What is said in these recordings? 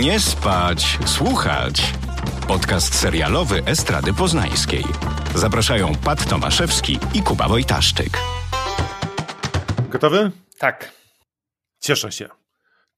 Nie spać, słuchać. Podcast serialowy Estrady Poznańskiej. Zapraszają Pat Tomaszewski i Kuba Wojtaszczyk. Gotowy? Tak. Cieszę się.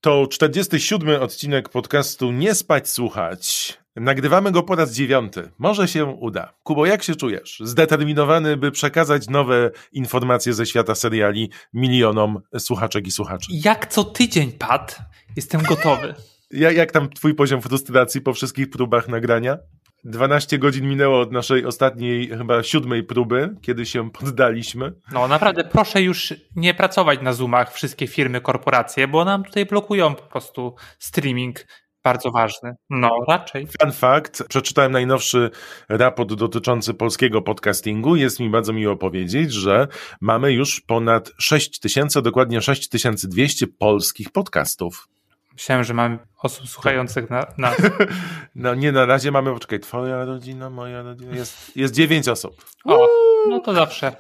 To 47 odcinek podcastu Nie spać, słuchać. Nagrywamy go po raz dziewiąty. Może się uda. Kubo, jak się czujesz? Zdeterminowany, by przekazać nowe informacje ze świata seriali milionom słuchaczek i słuchaczy. Jak co tydzień, Pat, jestem gotowy. Ja, jak tam twój poziom frustracji po wszystkich próbach nagrania? 12 godzin minęło od naszej ostatniej, chyba siódmej próby, kiedy się poddaliśmy. No naprawdę, proszę już nie pracować na Zoomach wszystkie firmy, korporacje, bo nam tutaj blokują po prostu streaming bardzo ważny. No, raczej. Fun fact, przeczytałem najnowszy raport dotyczący polskiego podcastingu. Jest mi bardzo miło powiedzieć, że mamy już ponad 6 tysięcy, dokładnie 6200 polskich podcastów. Myślałem, że mam osób słuchających na, na... No nie, na razie mamy, poczekaj, twoja rodzina, moja rodzina, jest, jest 9 osób. O, no to zawsze.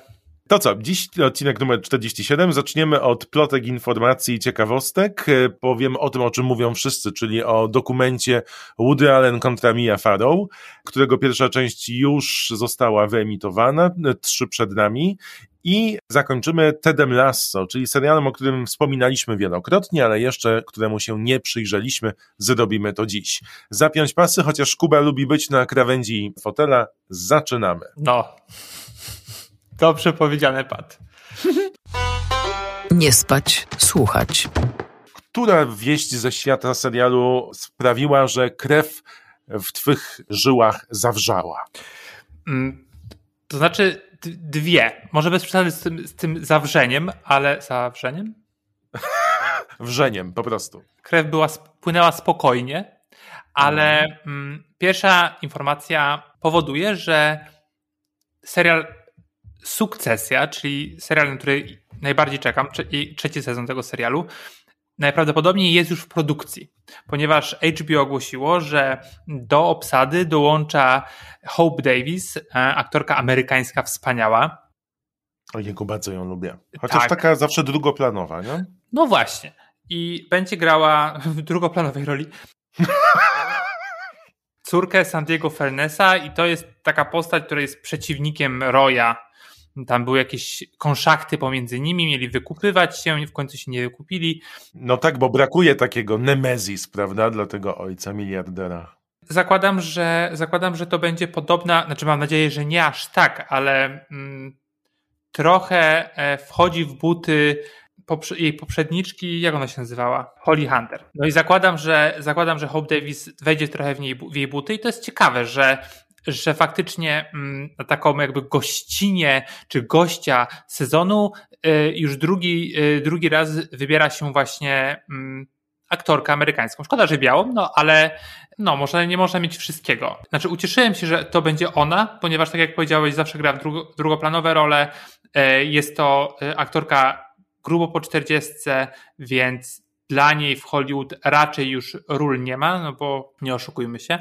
To co, dziś odcinek numer 47. Zaczniemy od plotek, informacji i ciekawostek. E, powiem o tym, o czym mówią wszyscy, czyli o dokumencie Woody Allen kontra Mia Farrow, którego pierwsza część już została wyemitowana, e, trzy przed nami. I zakończymy Tedem Lasso, czyli serialem, o którym wspominaliśmy wielokrotnie, ale jeszcze któremu się nie przyjrzeliśmy, zrobimy to dziś. Zapiąć pasy, chociaż Kuba lubi być na krawędzi fotela. Zaczynamy. No. Dobrze powiedziane, Pat. Nie spać, słuchać. Która wieść ze świata serialu sprawiła, że krew w twych żyłach zawrzała? Mm, to znaczy dwie. Może bez przesady z tym, z tym zawrzeniem, ale zawrzeniem? Wrzeniem, po prostu. Krew była, płynęła spokojnie, ale mm, pierwsza informacja powoduje, że serial Sukcesja, czyli serial, na który najbardziej czekam, i trzeci sezon tego serialu, najprawdopodobniej jest już w produkcji, ponieważ HBO ogłosiło, że do obsady dołącza Hope Davis, e, aktorka amerykańska wspaniała. O jego bardzo ją lubię. Chociaż Tak. taka zawsze drugoplanowa, nie? No właśnie. I będzie grała w drugoplanowej roli córkę Sandiego Fernesa i to jest taka postać, która jest przeciwnikiem Roya. Tam były jakieś konszachty pomiędzy nimi, mieli wykupywać się, w końcu się nie wykupili. No tak, bo brakuje takiego nemezis, prawda, dla tego ojca miliardera. Zakładam, że zakładam, że to będzie podobna, znaczy mam nadzieję, że nie aż tak, ale mm, trochę e, wchodzi w buty poprze jej poprzedniczki, jak ona się nazywała? Holly Hunter. No i zakładam, że zakładam, że Hope Davis wejdzie trochę w, niej, w jej buty i to jest ciekawe, że że faktycznie mm, na taką jakby gościnie czy gościa sezonu y, już drugi, y, drugi raz wybiera się właśnie mm, aktorka amerykańską. Szkoda, że białą, no ale no, może nie można mieć wszystkiego. Znaczy, ucieszyłem się, że to będzie ona, ponieważ tak jak powiedziałeś, zawsze gra w drugo, drugoplanowe role. Y, Jest to y, aktorka grubo po 40, więc dla niej w Hollywood raczej już ról nie ma, no bo nie oszukujmy się.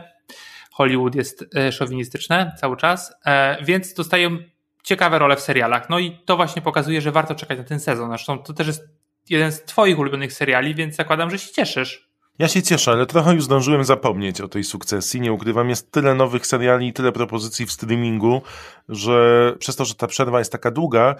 Hollywood jest e, szowinistyczne cały czas, e, więc dostają ciekawe role w serialach. No i to właśnie pokazuje, że warto czekać na ten sezon. Zresztą to też jest jeden z Twoich ulubionych seriali, więc zakładam, że się cieszysz. Ja się cieszę, ale trochę już zdążyłem zapomnieć o tej sukcesji. Nie ukrywam, jest tyle nowych seriali, tyle propozycji w streamingu, że przez to, że ta przerwa jest taka długa,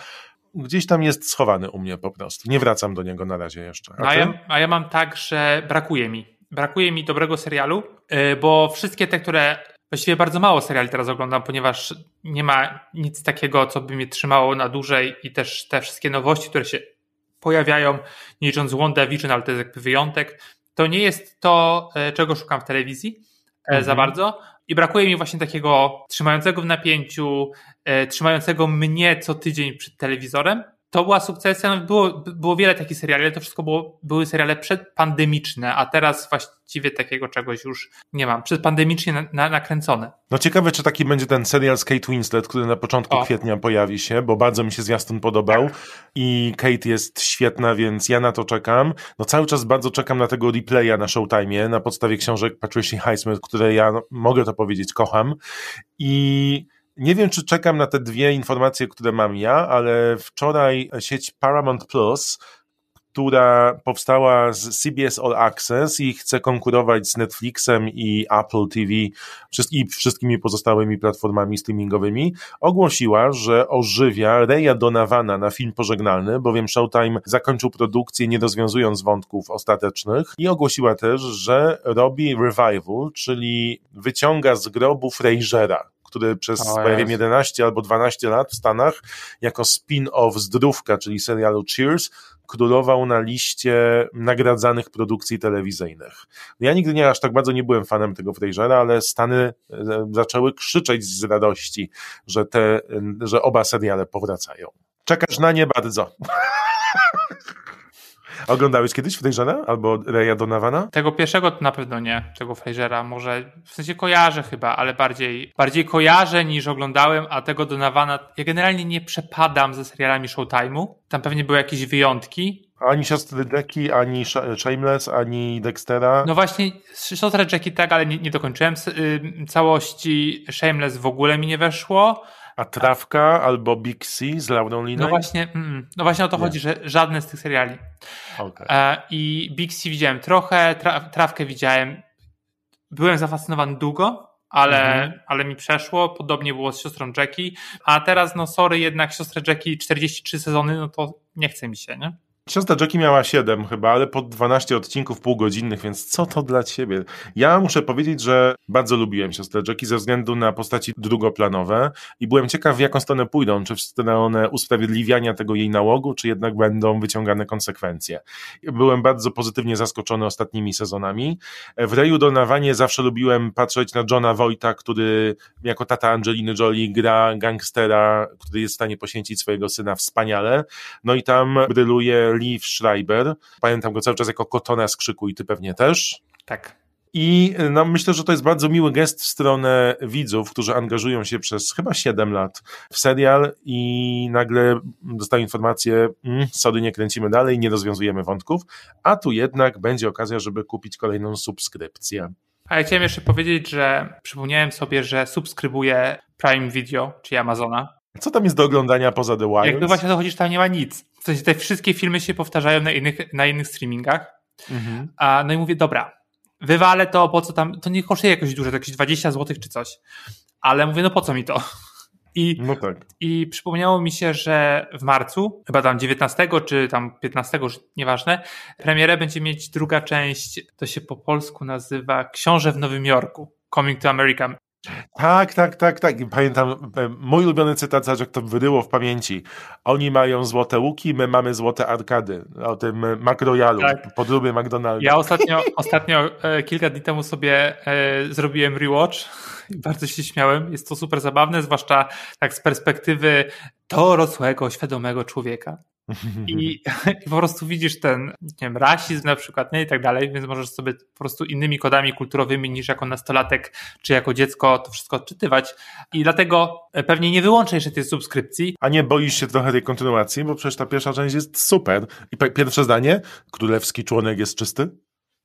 gdzieś tam jest schowany u mnie po prostu. Nie wracam do niego na razie jeszcze. A, a, ja, a ja mam tak, że brakuje mi. Brakuje mi dobrego serialu, yy, bo wszystkie te, które właściwie bardzo mało seriali teraz oglądam, ponieważ nie ma nic takiego, co by mnie trzymało na dłużej i też te wszystkie nowości, które się pojawiają, nie licząc WandaVision, ale to jest jakby wyjątek, to nie jest to, yy, czego szukam w telewizji mhm. za bardzo. I brakuje mi właśnie takiego trzymającego w napięciu, yy, trzymającego mnie co tydzień przed telewizorem. To była sukcesja, było, było wiele takich seriali, ale to wszystko było, były seriale przedpandemiczne, a teraz właściwie takiego czegoś już nie mam. Przedpandemicznie na, na, nakręcone. No ciekawe, czy taki będzie ten serial z Kate Winslet, który na początku o. kwietnia pojawi się, bo bardzo mi się zwiastun podobał i Kate jest świetna, więc ja na to czekam. No cały czas bardzo czekam na tego replaya na Showtime na podstawie książek Patricia Highsmith, które ja, no, mogę to powiedzieć, kocham i nie wiem, czy czekam na te dwie informacje, które mam ja, ale wczoraj sieć Paramount Plus która powstała z CBS All Access i chce konkurować z Netflixem i Apple TV i wszystkimi pozostałymi platformami streamingowymi, ogłosiła, że ożywia Reya Donavana na film pożegnalny, bowiem Showtime zakończył produkcję nie rozwiązując wątków ostatecznych i ogłosiła też, że robi revival, czyli wyciąga z grobu Frasera który przez O prawie Jezu. 11 albo 12 lat w Stanach jako spin-off Zdrówka, czyli serialu Cheers, królował na liście nagradzanych produkcji telewizyjnych. Ja nigdy nie aż tak bardzo nie byłem fanem tego Frasera, ale Stany e, zaczęły krzyczeć z radości, że, te, że oba seriale powracają. Czekasz na nie bardzo. Oglądałeś kiedyś Frasera albo Reya Donavana? Tego pierwszego to na pewno nie, tego Frasera. Może w sensie kojarzę chyba, ale bardziej, bardziej kojarzę niż oglądałem, a tego Donawana. Ja generalnie nie przepadam ze serialami Showtime'u. Tam pewnie były jakieś wyjątki. Ani siostry Jackie, ani Sh- Shameless, ani Dextera. No właśnie, siostrę Jackie tak, ale nie, nie dokończyłem y, całości. Shameless w ogóle mi nie weszło. A Trawka albo Big C z Laurą Liną? No właśnie, mm, no właśnie o to Nie. chodzi, że żadne z tych seriali. Okej. E, I Big C widziałem trochę, tra trawkę widziałem. Byłem zafascynowany długo, ale, Mhm. ale mi przeszło. Podobnie było z siostrą Jackie. A teraz, no sorry, jednak siostrę Jackie 43 sezony, no to nie chce mi się, nie? Siostra Jackie miała 7 chyba, ale po 12 odcinków półgodzinnych, więc co to dla ciebie? Ja muszę powiedzieć, że bardzo lubiłem siostrę Jackie ze względu na postaci drugoplanowe i byłem ciekaw, w jaką stronę pójdą, czy w stronę usprawiedliwiania tego jej nałogu, czy jednak będą wyciągane konsekwencje. Byłem bardzo pozytywnie zaskoczony ostatnimi sezonami. W Reju Donawanie zawsze lubiłem patrzeć na Johna Wojta, który jako tata Angeliny Jolie gra gangstera, który jest w stanie poświęcić swojego syna wspaniale. No i tam bryluje Lee Schreiber. Pamiętam go cały czas jako Kotona z Krzyku i ty pewnie też. Tak. I no, myślę, że to jest bardzo miły gest w stronę widzów, którzy angażują się przez chyba 7 lat w serial i nagle dostają informację, mm, sorry, nie kręcimy dalej, nie rozwiązujemy wątków, a tu jednak będzie okazja, żeby kupić kolejną subskrypcję. A ja chciałem jeszcze powiedzieć, że przypomniałem sobie, że subskrybuję Prime Video, czyli Amazona. Co tam jest do oglądania poza The Wilds? Jakby właśnie o to chodzi, że tam nie ma nic. W sensie te wszystkie filmy się powtarzają na innych, na innych streamingach. Mhm. A, no i mówię, dobra, wywalę to, po co tam, to nie kosztuje jakoś dużo, to jakieś 20 zł czy coś. Ale mówię, no po co mi to? I, No tak. I przypomniało mi się, że w marcu, chyba tam 19 czy tam 15, już nieważne, premierę będzie mieć druga część, to się po polsku nazywa Książę w Nowym Jorku. Coming to America. Tak, tak, tak, tak. Pamiętam, e, mój ulubiony cytat, zobacz, jak to wyryło w pamięci. Oni mają złote łuki, my mamy złote arkady. O tym McRoyalu, Tak. McDonalda. Ja ostatnio, ostatnio e, kilka dni temu sobie e, zrobiłem rewatch i bardzo się śmiałem. Jest to super zabawne, zwłaszcza tak z perspektywy dorosłego, świadomego człowieka. I, I po prostu widzisz ten, nie wiem, rasizm na przykład, nie i tak dalej, więc możesz sobie po prostu innymi kodami kulturowymi niż jako nastolatek czy jako dziecko to wszystko odczytywać. I dlatego e, pewnie nie wyłączę jeszcze tej subskrypcji. A nie boisz się trochę tej kontynuacji, bo przecież ta pierwsza część jest super. I pierwsze zdanie, królewski członek jest czysty?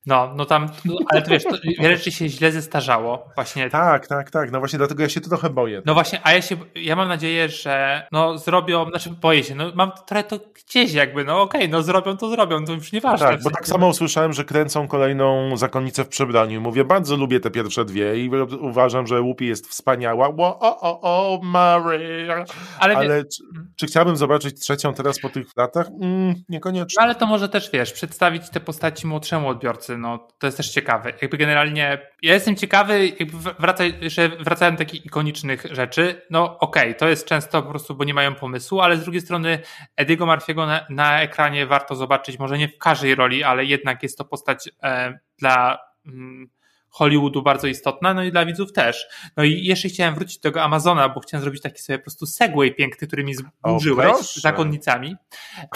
No, no tam, no, ale to wiesz, to wiele rzeczy się źle zestarzało. Właśnie Tak, tak, tak. No właśnie dlatego ja się trochę boję. No właśnie, a ja się, ja mam nadzieję, że no zrobią, znaczy boję się, no mam trochę to gdzieś jakby, no okej, no zrobią to zrobią, to już nieważne. Tak, W bo tak samo usłyszałem, że kręcą kolejną zakonnicę w przebraniu. Mówię, bardzo lubię te pierwsze dwie i uważam, że Łupi jest wspaniała. Ło, o, o, o, Maria. Ale, wie- Ale czy, czy chciałbym zobaczyć trzecią teraz po tych latach? Mm, niekoniecznie. no ale to może też, wiesz, przedstawić te postaci młodszemu odbiorcy, no to jest też ciekawe. Jakby generalnie, ja jestem ciekawy, jakby wracaj, że wracają do takich ikonicznych rzeczy, no okej, to jest często po prostu, bo nie mają pomysłu, ale z drugiej strony Ediego Marfiego na, na ekranie warto zobaczyć, może nie w każdej roli, ale jednak jest to postać e, dla mm, Hollywoodu bardzo istotna, no i dla widzów też. No i jeszcze chciałem wrócić do tego Amazona, bo chciałem zrobić taki sobie po prostu segway piękny, który mi zburzyłeś z zakonnicami.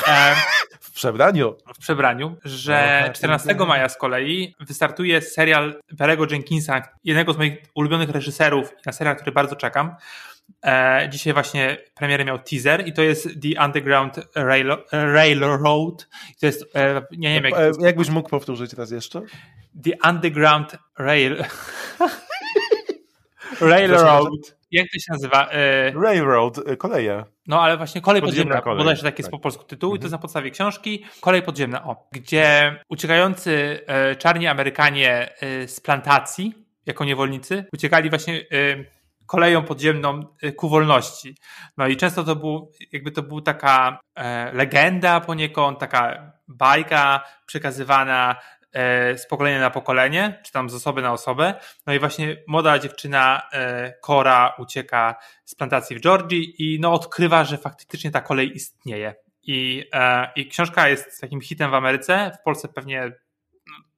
E, W przebraniu. w przebraniu, że Aha, 14 tak. maja z kolei wystartuje serial Barry'ego Jenkinsa, jednego z moich ulubionych reżyserów, na serial, który bardzo czekam. E, dzisiaj właśnie premierę miał teaser i to jest The Underground Rail, Railroad. I to jest, e, nie wiem jak, E, Jakbyś mógł powtórzyć raz jeszcze? The Underground Rail... Railroad. Jak to się nazywa? E, Railroad, e, koleje. No ale właśnie kolej Podziemna podziemna, kolej, bodajże taki jest tak. po polsku tytuł i to Mhm. jest na podstawie książki Kolej podziemna, o, gdzie uciekający e, czarni Amerykanie e, z plantacji jako niewolnicy uciekali właśnie e, koleją podziemną ku wolności. No i często to był, jakby to był taka legenda poniekąd, taka bajka przekazywana z pokolenia na pokolenie, czy tam z osoby na osobę. No i właśnie młoda dziewczyna e, Cora ucieka z plantacji w Georgii i no odkrywa, że faktycznie ta kolej istnieje. I, e, I książka jest takim hitem w Ameryce, w Polsce pewnie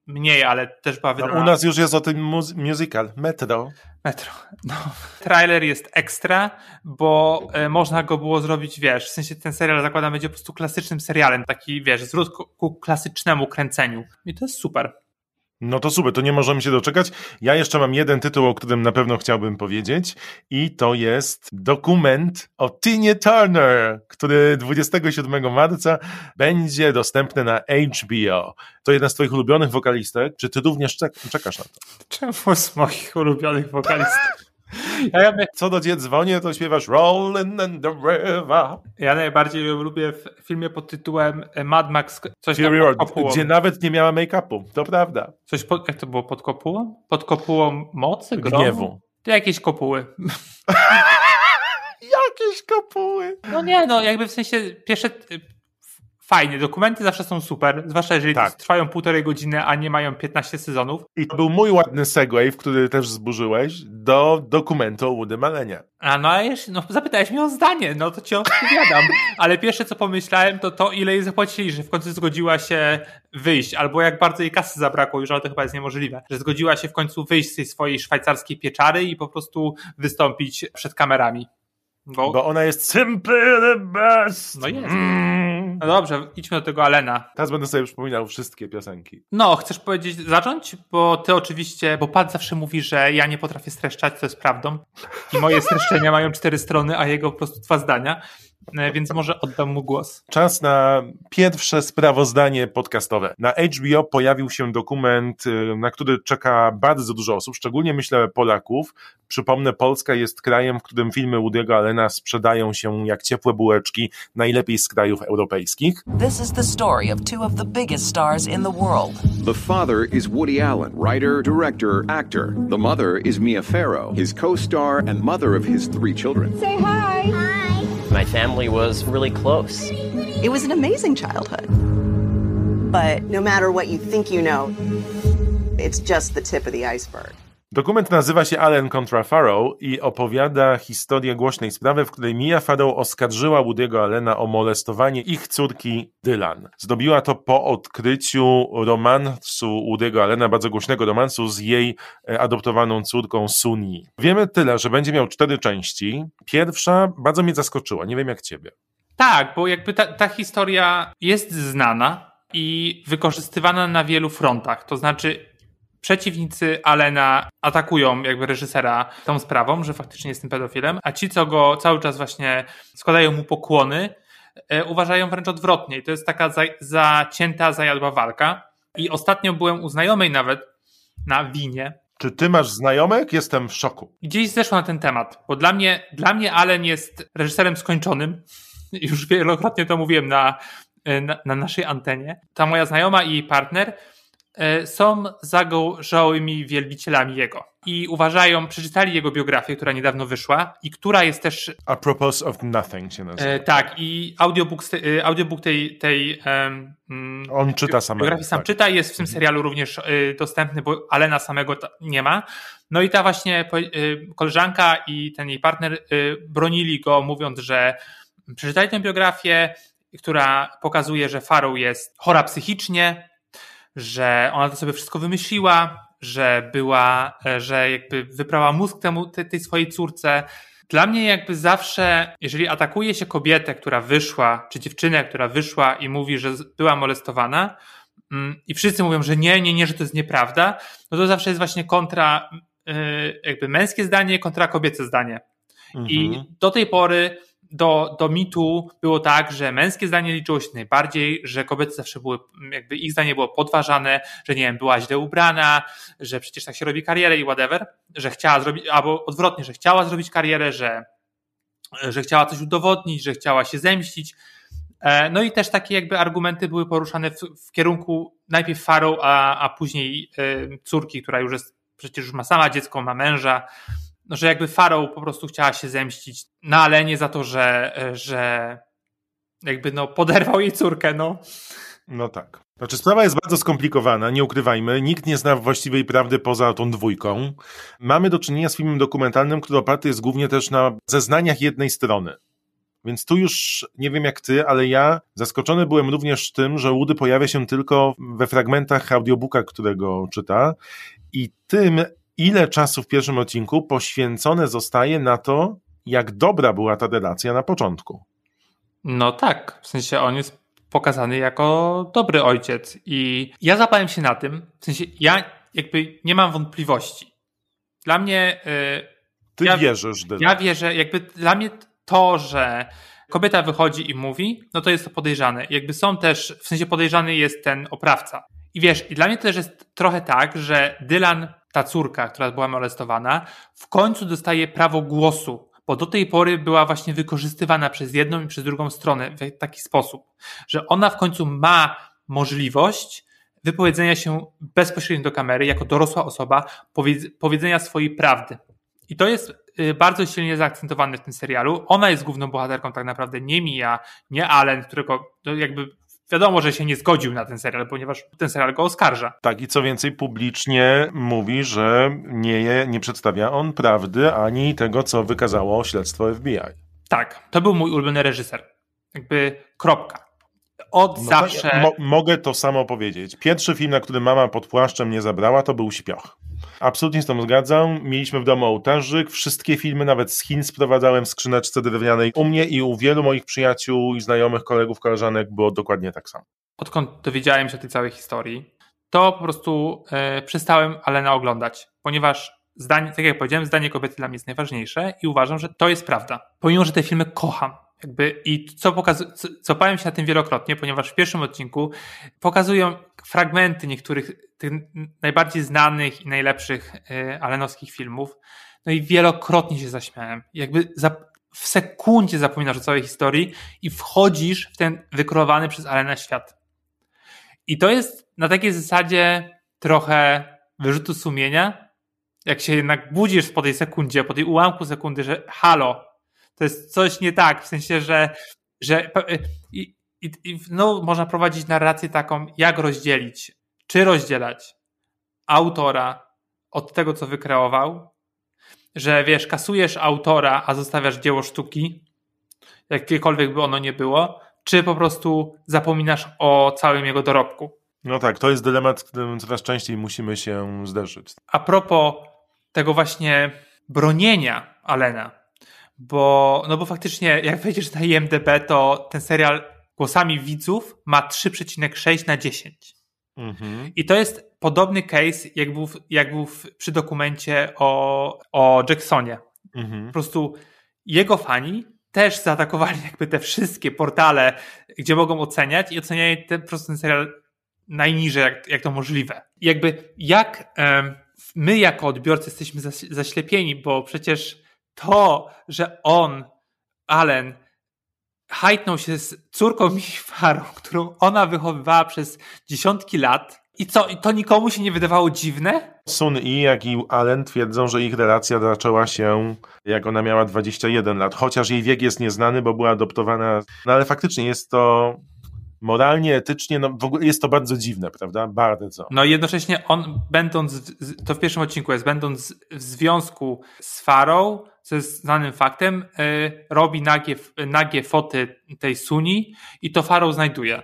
mniej, ale też była wydana. No, u nas już jest o tym muz- musical, Metro. Metro. No. Trailer jest ekstra, bo e, można go było zrobić, wiesz, w sensie ten serial zakładam będzie po prostu klasycznym serialem, taki, wiesz, zwrót ku, ku klasycznemu kręceniu. I to jest super. No to super, to nie możemy się doczekać. Ja jeszcze mam jeden tytuł, o którym na pewno chciałbym powiedzieć i to jest dokument o Tinie Turner, który 27 marca będzie dostępny na HBO. To jedna z twoich ulubionych wokalistek. Czy ty również czek- czekasz na to? Czemu z moich ulubionych wokalistów? Ja, ja, Co do ciebie dzwonię, to śpiewasz Rolling in the River. ja najbardziej lubię w filmie pod tytułem e, Mad Max, coś Fury Road, gdzie nawet nie miała make-upu. To prawda. Coś pod, jak to było, pod kopułą? Pod kopułą mocy, gromu? Gniewu. To jakieś kopuły. Jakieś kopuły. No nie, no jakby w sensie pierwsze fajnie, dokumenty zawsze są super, zwłaszcza jeżeli Tak. trwają półtorej godziny, a nie mają 15 sezonów. I to był mój ładny segway, w który też zburzyłeś, do dokumentu o Woody Malenia. A no, a jeszcze, no zapytałeś mnie o zdanie, no to ci odpowiadam. Ale pierwsze co pomyślałem to to, ile jej zapłacili, że w końcu zgodziła się wyjść, albo jak bardzo jej kasy zabrakło już, ale to chyba jest niemożliwe, że zgodziła się w końcu wyjść z tej swojej szwajcarskiej pieczary i po prostu wystąpić przed kamerami. Bo, Bo ona jest simply the best. No jest. Mm. No dobrze, idźmy do tego Alena. Teraz będę sobie przypominał wszystkie piosenki. No, chcesz powiedzieć, zacząć? Bo ty oczywiście, bo Pat zawsze mówi, że ja nie potrafię streszczać, co jest prawdą. I moje streszczenia mają cztery strony, a jego po prostu dwa zdania. E, Więc może oddam mu głos. Czas na pierwsze sprawozdanie podcastowe. Na HBO pojawił się dokument, y, na który czeka bardzo dużo osób, szczególnie myślę Polaków. Przypomnę, Polska jest krajem, w którym filmy Woody'ego Allena sprzedają się jak ciepłe bułeczki, najlepiej z krajów europejskich. This is the story of two of the biggest stars in the world. The father is Woody Allen, writer, director, actor. The mother is Mia Farrow, his co star and mother of his three children. Say hi. My family was really close. It was an amazing childhood. But no matter what you think you know, it's just the tip of the iceberg. Dokument nazywa się Allen contra Farrow i opowiada historię głośnej sprawy, w której Mia Farrow oskarżyła Woody'ego Allena o molestowanie ich córki Dylan. Zdobiła to po odkryciu romansu Woody'ego Allena, bardzo głośnego romansu z jej e, adoptowaną córką Suni. Wiemy tyle, że będzie miał cztery części. Pierwsza bardzo mnie zaskoczyła, nie wiem jak ciebie. Tak, bo jakby ta, ta historia jest znana i wykorzystywana na wielu frontach. To znaczy, przeciwnicy Alena atakują jakby reżysera tą sprawą, że faktycznie jest tym pedofilem, a ci, co go cały czas właśnie składają mu pokłony, e, uważają wręcz odwrotnie. I to jest taka za, zacięta, zajadła walka. I ostatnio byłem u znajomej nawet na winie, Czy ty masz znajomych? Jestem w szoku. gdzieś zeszło na ten temat, bo dla mnie, dla mnie Allen jest reżyserem skończonym. Już wielokrotnie to mówiłem na, na, na naszej antenie. Ta moja znajoma i jej partner e, są zagorzałymi wielbicielami jego. I uważają, przeczytali jego biografię, która niedawno wyszła i która jest też A propos of nothing się nazywa. E, tak, i audiobook, e, audiobook tej, tej mm, On czyta samego. biografii sam tak. czyta, jest w tym serialu również y, dostępny, bo Alena samego nie ma. No i ta właśnie y, koleżanka i ten jej partner y, bronili go, mówiąc, że przeczytali tę biografię, która pokazuje, że Farrow jest chora psychicznie, że ona to sobie wszystko wymyśliła, że była, e, że jakby wyprała mózg temu, tej, tej swojej córce. Dla mnie jakby zawsze, jeżeli atakuje się kobietę, która wyszła, czy dziewczynę, która wyszła i mówi, że była molestowana mm, i wszyscy mówią, że nie, nie, nie, że to jest nieprawda, no to zawsze jest właśnie kontra, y, jakby męskie zdanie, kontra kobiece zdanie. I Mhm. do tej pory do, do mitu było tak, że męskie zdanie liczyło się najbardziej, że kobiety zawsze były, jakby ich zdanie było podważane, że nie wiem, była źle ubrana, że przecież tak się robi karierę i whatever, że chciała zrobić, albo odwrotnie, że chciała zrobić karierę, że że chciała coś udowodnić, że chciała się zemścić. E, no i też takie jakby argumenty były poruszane w, w kierunku najpierw Farą, a, a później y, córki, która już jest, przecież już ma sama dziecko, ma męża, no, że jakby Farą po prostu chciała się zemścić na Alenie za to, że, że jakby no poderwał jej córkę, no. No tak. Znaczy, sprawa jest bardzo skomplikowana, nie ukrywajmy. Nikt nie zna właściwej prawdy poza tą dwójką. Mamy do czynienia z filmem dokumentalnym, który oparty jest głównie też na zeznaniach jednej strony. Więc tu już nie wiem jak ty, ale ja zaskoczony byłem również tym, że Woody pojawia się tylko we fragmentach audiobooka, którego czyta i tym, ile czasu w pierwszym odcinku poświęcone zostaje na to, jak dobra była ta relacja na początku. No tak, w sensie on jest pokazany jako dobry ojciec i ja zapałem się na tym, w sensie ja jakby nie mam wątpliwości. Dla mnie... Yy, Ty ja, wierzysz, Dylan. Ja wierzę, jakby dla mnie to, że kobieta wychodzi i mówi, no to jest to podejrzane. Jakby są też, w sensie podejrzany jest ten oprawca. I wiesz, i dla mnie to też jest trochę tak, że Dylan, ta córka, która była molestowana, w końcu dostaje prawo głosu, bo do tej pory była właśnie wykorzystywana przez jedną i przez drugą stronę w taki sposób, że ona w końcu ma możliwość wypowiedzenia się bezpośrednio do kamery, jako dorosła osoba, powiedzenia swojej prawdy. I to jest y, bardzo silnie zaakcentowane w tym serialu. Ona jest główną bohaterką tak naprawdę, nie Mia, nie Allen, którego no jakby wiadomo, że się nie zgodził na ten serial, ponieważ ten serial go oskarża. Tak, i co więcej, publicznie mówi, że nie, nie przedstawia on prawdy ani tego, co wykazało śledztwo FBI. Tak, to był mój ulubiony reżyser. Jakby kropka. Od no zawsze. Mo mogę to samo powiedzieć. Pierwszy film, na który mama pod płaszczem nie zabrała, to był Śpioch. Absolutnie z tym zgadzam. Mieliśmy w domu ołtarzyk. Wszystkie filmy, nawet z Chin, sprowadzałem w skrzyneczce drewnianej. U mnie i u wielu moich przyjaciół i znajomych, kolegów, koleżanek było dokładnie tak samo. Odkąd dowiedziałem się o tej całej historii, to po prostu e, przestałem Alena oglądać, ponieważ zdanie, tak jak powiedziałem, zdanie kobiety dla mnie jest najważniejsze i uważam, że to jest prawda. Pomimo, że te filmy kocham, jakby i co, pokazu- co, co powiem się na tym wielokrotnie, ponieważ w pierwszym odcinku pokazują fragmenty niektórych tych najbardziej znanych i najlepszych y, alenowskich filmów. No i wielokrotnie się zaśmiałem. Jakby za, w sekundzie zapominasz o całej historii i wchodzisz w ten wykreowany przez Alena świat. I to jest na takiej zasadzie trochę wyrzutu sumienia, jak się jednak budzisz po tej sekundzie, po tej ułamku sekundy, że halo, to jest coś nie tak, w sensie, że, że i, i, i no, można prowadzić narrację taką, jak rozdzielić, czy rozdzielać autora od tego, co wykreował, że wiesz, kasujesz autora, a zostawiasz dzieło sztuki, jakiekolwiek by ono nie było, czy po prostu zapominasz o całym jego dorobku. No tak, to jest dylemat, z którym coraz częściej musimy się zderzyć. A propos tego właśnie bronienia Alena, bo, no bo faktycznie, jak wejdziesz na IMDB, to ten serial głosami widzów ma 3,6 na 10. Mhm. I to jest podobny case, jak był, jak był przy dokumencie o, o Jacksonie. Mhm. Po prostu jego fani też zaatakowali jakby te wszystkie portale, gdzie mogą oceniać i oceniają ten, po prostu ten serial najniżej, jak, jak to możliwe. I jakby jak um, my jako odbiorcy jesteśmy zaślepieni, bo przecież to, że on, Allen, hajtnął się z córką Mifarą, którą ona wychowywała przez dziesiątki lat. I co, i to nikomu się nie wydawało dziwne? Sun I, jak i Allen twierdzą, że ich relacja zaczęła się, jak ona miała 21 lat, chociaż jej wiek jest nieznany, bo była adoptowana. No ale faktycznie jest to moralnie, etycznie, no w ogóle jest to bardzo dziwne, prawda? Bardzo. No i jednocześnie on, będąc, to w pierwszym odcinku jest, będąc w związku z Farą, co jest znanym faktem, yy, robi nagie, nagie foty tej Suni i to Farą znajduje.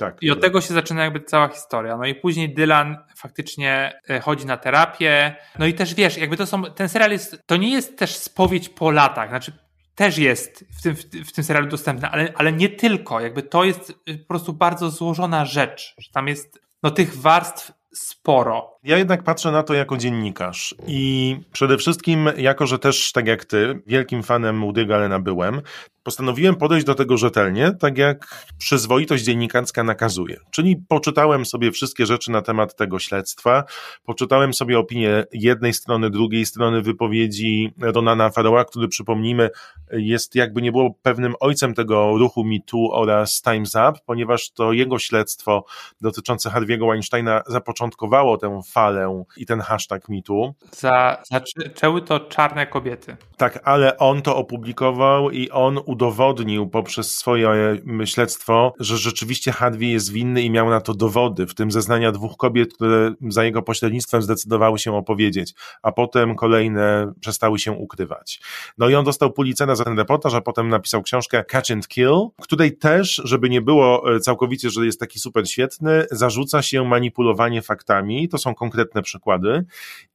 Tak, I od tego się zaczyna jakby cała historia. No i później Dylan faktycznie y, chodzi na terapię. No i też wiesz, jakby to są, ten serial jest, to nie jest też spowiedź po latach. Znaczy, też jest w tym, w tym serialu dostępna, ale, ale nie tylko. Jakby to jest y, po prostu bardzo złożona rzecz, że tam jest no, tych warstw sporo. Ja jednak patrzę na to jako dziennikarz i przede wszystkim jako, że też tak jak ty, wielkim fanem Woody'ego Allena byłem, postanowiłem podejść do tego rzetelnie, tak jak przyzwoitość dziennikarska nakazuje. Czyli poczytałem sobie wszystkie rzeczy na temat tego śledztwa, poczytałem sobie opinię jednej strony, drugiej strony wypowiedzi Ronana Farrowa, który przypomnijmy jest jakby nie było pewnym ojcem tego ruchu MeToo oraz Time's Up, ponieważ to jego śledztwo dotyczące Harvey'ego Weinsteina zapoczątkowało tę falę i ten hashtag MeToo. Za, zaczęły to czarne kobiety. Tak, ale on to opublikował i on udowodnił poprzez swoje śledztwo, że rzeczywiście Harvey jest winny i miał na to dowody, w tym zeznania dwóch kobiet, które za jego pośrednictwem zdecydowały się opowiedzieć, a potem kolejne przestały się ukrywać. No i on dostał Pulitzera za ten reportaż, a potem napisał książkę Catch and Kill, której też, żeby nie było e, całkowicie, że jest taki super świetny, zarzuca się manipulowanie faktami, to są konkretne przykłady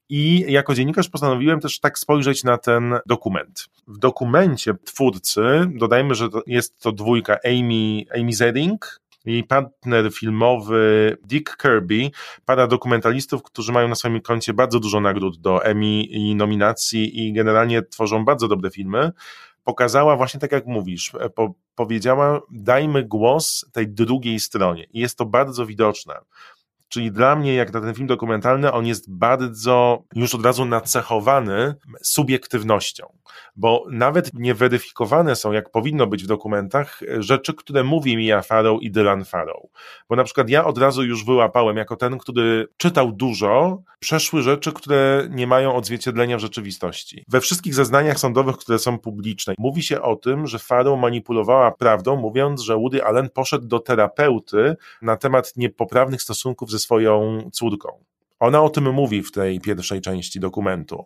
i jako dziennikarz postanowiłem też tak spojrzeć na ten dokument. W dokumencie twórcy, dodajmy, że to jest to dwójka Amy, Amy Zeding, jej partner filmowy Dick Kirby, para dokumentalistów, którzy mają na swoim koncie bardzo dużo nagród do Emmy i nominacji i generalnie tworzą bardzo dobre filmy, pokazała właśnie tak jak mówisz, po, powiedziała dajmy głos tej drugiej stronie i jest to bardzo widoczne. Czyli dla mnie, jak na ten film dokumentalny, on jest bardzo już od razu nacechowany subiektywnością, bo nawet nieweryfikowane są, jak powinno być w dokumentach, rzeczy, które mówi Mia Farrow i Dylan Farrow. Bo na przykład ja od razu już wyłapałem, jako ten, który czytał dużo, przeszły rzeczy, które nie mają odzwierciedlenia w rzeczywistości. We wszystkich zeznaniach sądowych, które są publiczne, mówi się o tym, że Farrow manipulowała prawdą, mówiąc, że Woody Allen poszedł do terapeuty na temat niepoprawnych stosunków ze swoją córką. Ona o tym mówi w tej pierwszej części dokumentu.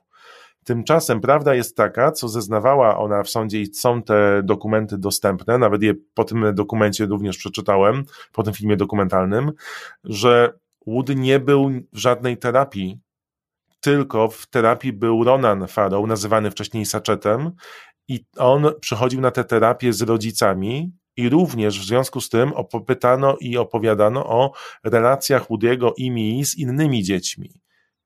Tymczasem prawda jest taka, co zeznawała ona w sądzie i są te dokumenty dostępne, nawet je po tym dokumencie również przeczytałem, po tym filmie dokumentalnym, że Woody nie był w żadnej terapii, tylko w terapii był Ronan Farrow, nazywany wcześniej Sachetem i on przychodził na tę terapię z rodzicami i również w związku z tym opytano i opowiadano o relacjach Woody'ego i Mii z innymi dziećmi.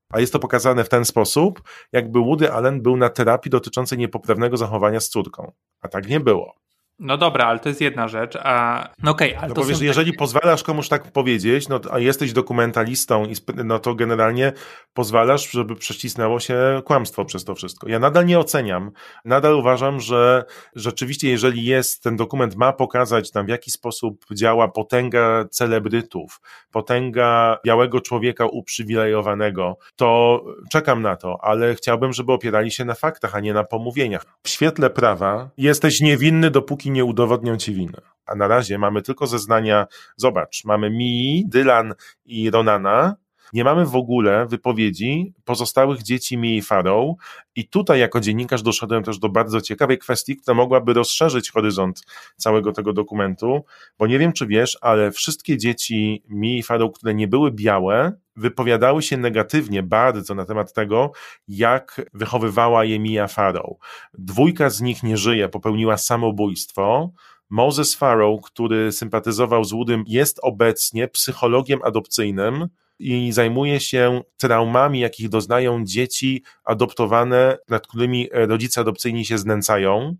A jest to pokazane w ten sposób, jakby Woody Allen był na terapii dotyczącej niepoprawnego zachowania z córką. A tak nie było. No dobra, ale to jest jedna rzecz, a no okej, okay, ale no to powiesz, jeżeli takie... pozwalasz komuś tak powiedzieć, no a jesteś dokumentalistą, i no to generalnie pozwalasz, żeby przecisnęło się kłamstwo przez to wszystko. Ja nadal nie oceniam, nadal uważam, że rzeczywiście jeżeli jest, ten dokument ma pokazać tam w jaki sposób działa potęga celebrytów, potęga białego człowieka uprzywilejowanego, to czekam na to, ale chciałbym, żeby opierali się na faktach, a nie na pomówieniach. W świetle prawa jesteś niewinny, dopóki nie udowodnią ci winę. A na razie mamy tylko zeznania, zobacz, mamy Mi, Dylan i Ronana, nie mamy w ogóle wypowiedzi pozostałych dzieci Mii Farrow i tutaj jako dziennikarz doszedłem też do bardzo ciekawej kwestii, która mogłaby rozszerzyć horyzont całego tego dokumentu, bo nie wiem czy wiesz, ale wszystkie dzieci Mii Farrow, które nie były białe, wypowiadały się negatywnie bardzo na temat tego, jak wychowywała je Mia Farrow. Dwójka z nich nie żyje, popełniła samobójstwo, Moses Farrow, który sympatyzował z Woodym, jest obecnie psychologiem adopcyjnym i zajmuje się traumami, jakich doznają dzieci adoptowane, nad którymi rodzice adopcyjni się znęcają.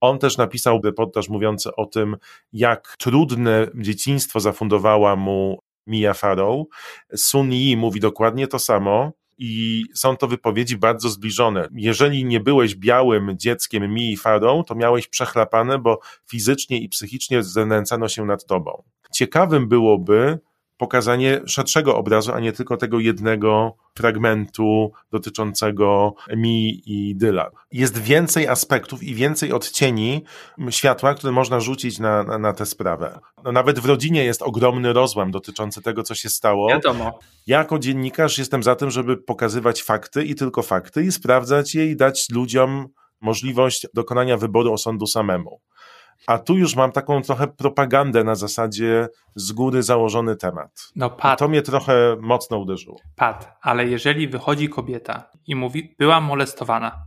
On też napisał reportaż mówiący o tym, jak trudne dzieciństwo zafundowała mu Mia Farrow. Sun Yi mówi dokładnie to samo i są to wypowiedzi bardzo zbliżone. Jeżeli nie byłeś białym dzieckiem Mii Farrow, to miałeś przechlapane, bo fizycznie i psychicznie znęcano się nad tobą. Ciekawym byłoby pokazanie szerszego obrazu, a nie tylko tego jednego fragmentu dotyczącego mi i Dyla. Jest więcej aspektów i więcej odcieni światła, które można rzucić na, na, na tę sprawę. No, nawet w rodzinie jest ogromny rozłam dotyczący tego, co się stało. Wiadomo. Ja jako dziennikarz jestem za tym, żeby pokazywać fakty i tylko fakty i sprawdzać je i dać ludziom możliwość dokonania wyboru osądu samemu. A tu już mam taką trochę propagandę na zasadzie z góry założony temat. No Pat, to mnie trochę mocno uderzyło. Pat, ale jeżeli wychodzi kobieta i mówi, była molestowana,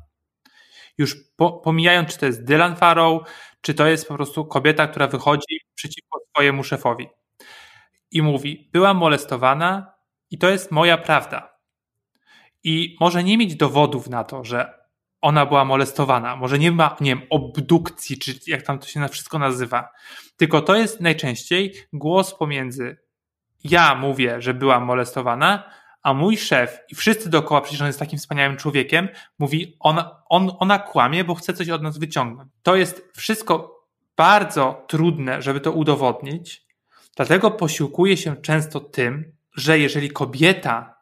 już po, pomijając, czy to jest Dylan Farrow, czy to jest po prostu kobieta, która wychodzi przeciwko swojemu szefowi i mówi, była molestowana i to jest moja prawda. I może nie mieć dowodów na to, że ona była molestowana. Może nie ma, nie wiem, obdukcji, czy jak tam to się na wszystko nazywa. Tylko to jest najczęściej głos pomiędzy ja mówię, że byłam molestowana, a mój szef i wszyscy dookoła, przecież on jest takim wspaniałym człowiekiem, mówi, ona, on, ona kłamie, bo chce coś od nas wyciągnąć. To jest wszystko bardzo trudne, żeby to udowodnić, dlatego posiłkuje się często tym, że jeżeli kobieta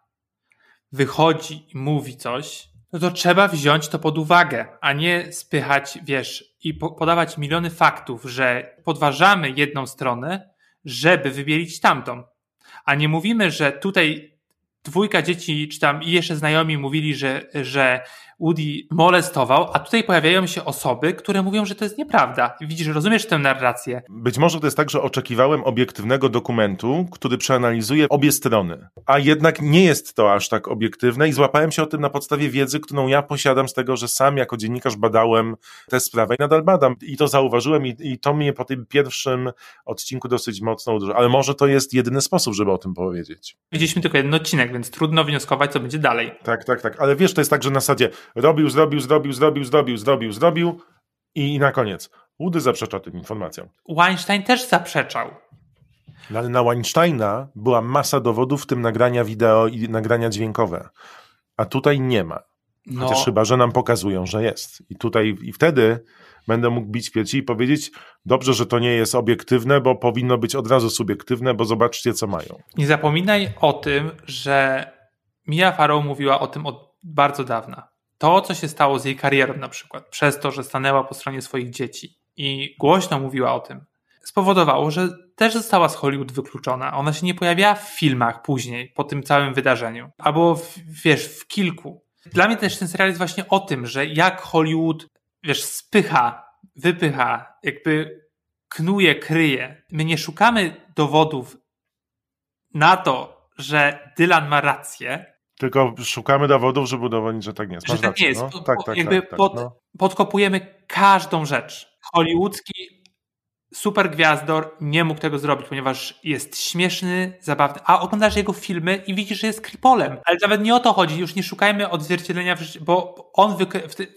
wychodzi i mówi coś, no to trzeba wziąć to pod uwagę, a nie spychać, wiesz, i po podawać miliony faktów, że podważamy jedną stronę, żeby wybielić tamtą. A nie mówimy, że tutaj dwójka dzieci, czy tam jeszcze znajomi mówili, że, że Woody molestował, a tutaj pojawiają się osoby, które mówią, że to jest nieprawda. Widzisz, rozumiesz tę narrację. Być może to jest tak, że oczekiwałem obiektywnego dokumentu, który przeanalizuje obie strony, a jednak nie jest to aż tak obiektywne i złapałem się o tym na podstawie wiedzy, którą ja posiadam z tego, że sam jako dziennikarz badałem tę sprawę i nadal badam i to zauważyłem i, i to mnie po tym pierwszym odcinku dosyć mocno uderzyło, ale może to jest jedyny sposób, żeby o tym powiedzieć. Widzieliśmy tylko jeden odcinek, więc trudno wnioskować, co będzie dalej. Tak, tak, tak, ale wiesz, to jest tak, że na zasadzie robił, zrobił, zrobił, zrobił, zrobił, zrobił, zrobił i na koniec Woody zaprzecza tym informacjom. Weinstein też zaprzeczał. No ale na Weinsteina była masa dowodów, w tym nagrania wideo i nagrania dźwiękowe. A tutaj nie ma. Chociaż No. chyba, że nam pokazują, że jest. I tutaj i wtedy będę mógł bić piersi i powiedzieć, dobrze, że to nie jest obiektywne, bo powinno być od razu subiektywne, bo zobaczcie, co mają. Nie zapominaj o tym, że Mia Farrow mówiła o tym od bardzo dawna. To, co się stało z jej karierą na przykład, przez to, że stanęła po stronie swoich dzieci i głośno mówiła o tym, spowodowało, że też została z Hollywood wykluczona. Ona się nie pojawiała w filmach później, po tym całym wydarzeniu. Albo, w, wiesz, w kilku. Dla mnie też ten serial jest właśnie o tym, że jak Hollywood, wiesz, spycha, wypycha, jakby knuje, kryje. My nie szukamy dowodów na to, że Dylan ma rację, Tylko szukamy dowodów, żeby udowodnić, że tak nie jest. że Masz tak rację, nie jest. no. Tak, tak, jakby tak, tak, pod, no. podkopujemy każdą rzecz. Hollywoodzki super gwiazdor nie mógł tego zrobić, ponieważ jest śmieszny, zabawny, a oglądasz jego filmy i widzisz, że jest kripolem. Ale nawet nie o to chodzi, już nie szukajmy odzwierciedlenia, bo on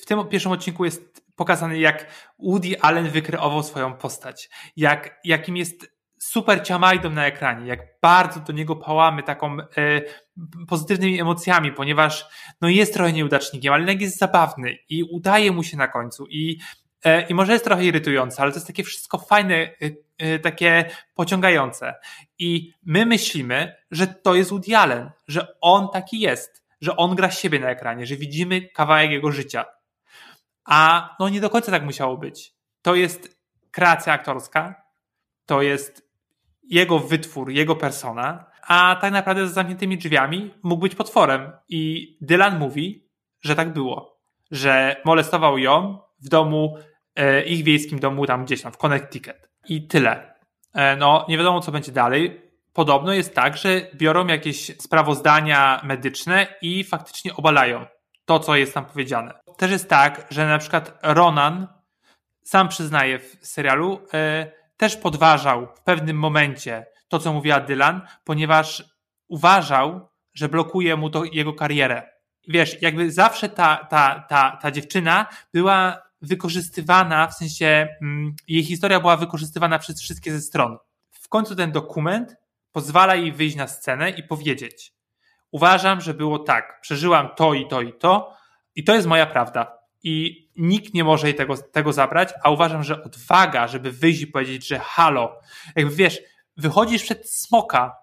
w tym pierwszym odcinku jest pokazany, jak Woody Allen wykreował swoją postać, jak, jakim jest super ciamajdą na ekranie, jak bardzo do niego pałamy taką e, pozytywnymi emocjami, ponieważ no jest trochę nieudacznikiem, ale jednak jest zabawny i udaje mu się na końcu i, e, i może jest trochę irytujące, ale to jest takie wszystko fajne, e, e, takie pociągające. I my myślimy, że to jest Woody Allen, że on taki jest, że on gra siebie na ekranie, że widzimy kawałek jego życia. A no nie do końca tak musiało być. To jest kreacja aktorska, to jest jego wytwór, jego persona, a tak naprawdę za zamkniętymi drzwiami mógł być potworem. I Dylan mówi, że tak było. Że molestował ją w domu, e, ich wiejskim domu tam gdzieś tam w Connecticut. I tyle. E, no, nie wiadomo co będzie dalej. Podobno jest tak, że biorą jakieś sprawozdania medyczne i faktycznie obalają to, co jest tam powiedziane. Też jest tak, że na przykład Ronan sam przyznaje w serialu, e, też podważał w pewnym momencie to, co mówiła Dylan, ponieważ uważał, że blokuje mu to jego karierę. Wiesz, jakby zawsze ta, ta, ta, ta dziewczyna była wykorzystywana, w sensie mm, jej historia była wykorzystywana przez wszystkie ze stron. W końcu ten dokument pozwala jej wyjść na scenę i powiedzieć: Uważam, że było tak, przeżyłam to i to i to, i to jest moja prawda. I nikt nie może jej tego, tego zabrać, a uważam, że odwaga, żeby wyjść i powiedzieć, że halo, jakby wiesz, wychodzisz przed smoka,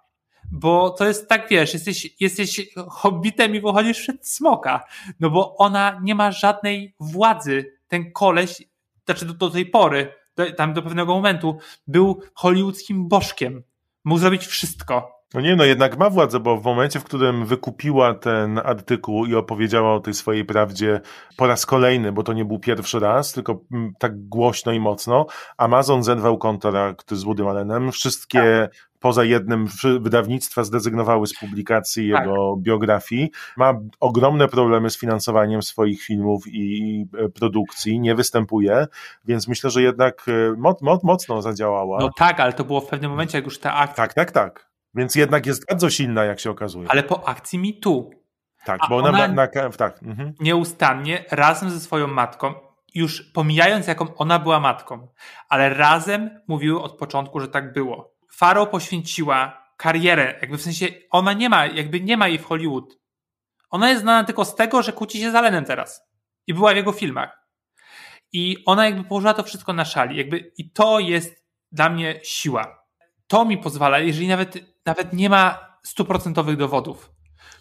bo to jest tak, wiesz, jesteś, jesteś hobbitem i wychodzisz przed smoka, no bo ona nie ma żadnej władzy. Ten koleś, znaczy do, do tej pory, do, tam do pewnego momentu, był hollywoodzkim bożkiem. Mógł zrobić wszystko. No nie, no jednak ma władzę, bo w momencie, w którym wykupiła ten artykuł i opowiedziała o tej swojej prawdzie po raz kolejny, bo to nie był pierwszy raz, tylko mm, tak głośno i mocno, Amazon zerwał kontrakt z Woodym Allenem, wszystkie poza jednym wydawnictwa zrezygnowały z publikacji Tak. jego biografii, ma ogromne problemy z finansowaniem swoich filmów i e, produkcji, nie występuje, więc myślę, że jednak e, mo mo mocno zadziałała. No tak, ale to było w pewnym momencie, jak już ta akcja Tak, tak, tak. Więc jednak jest bardzo silna, jak się okazuje. ale po akcji MeToo. Tak, A bo ona, ona- na, na tak. Mhm. Nieustannie, razem ze swoją matką, już pomijając jaką ona była matką, ale razem mówiły od początku, że tak było. Farrow poświęciła karierę, jakby w sensie ona nie ma, jakby nie ma jej w Hollywood. Ona jest znana tylko z tego, że kłóci się z Allenem teraz. I była w jego filmach. I ona jakby położyła to wszystko na szali. Jakby, I to jest dla mnie siła. To mi pozwala, jeżeli nawet, nawet nie ma stuprocentowych dowodów,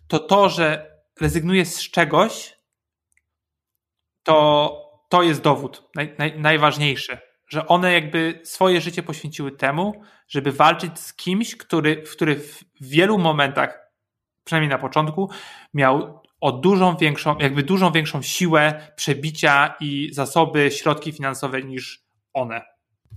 to to, że rezygnuje z czegoś, to, to jest dowód naj, naj, najważniejszy. Że one jakby swoje życie poświęciły temu, żeby walczyć z kimś, który, który w wielu momentach, przynajmniej na początku, miał o dużą większą, jakby dużą większą siłę przebicia i zasoby, środki finansowe niż one.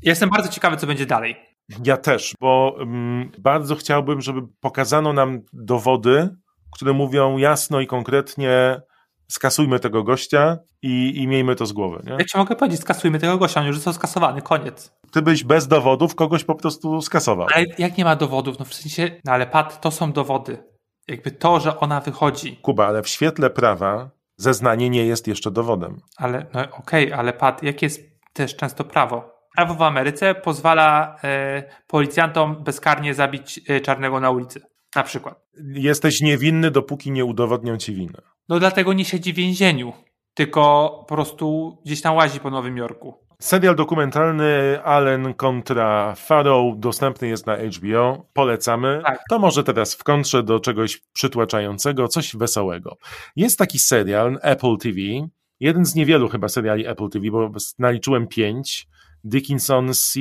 Jestem bardzo ciekawy, co będzie dalej. Ja też, bo mm, bardzo chciałbym, żeby pokazano nam dowody, które mówią jasno i konkretnie skasujmy tego gościa i, i miejmy to z głowy. Nie? Jak ci mogę powiedzieć, skasujmy tego gościa, on już został skasowany, koniec. Ty byś bez dowodów kogoś po prostu skasował. Ale jak nie ma dowodów, no w sensie, no ale Pat, to są dowody. Jakby to, że ona wychodzi, Kuba, ale w świetle prawa zeznanie nie jest jeszcze dowodem. ale no okej, ale Pat, jakie jest też często prawo? Prawo w Ameryce pozwala e, policjantom bezkarnie zabić e, czarnego na ulicy. Na przykład. Jesteś niewinny, dopóki nie udowodnią ci winę. No dlatego nie siedzi w więzieniu, tylko po prostu gdzieś tam łazi po Nowym Jorku. Serial dokumentalny Allen kontra Farrow dostępny jest na HBO. Polecamy. Tak. To może teraz w kontrze do czegoś przytłaczającego, coś wesołego. Jest taki serial Apple TV, jeden z niewielu chyba seriali Apple TV, bo naliczyłem pięć. Dickinson C.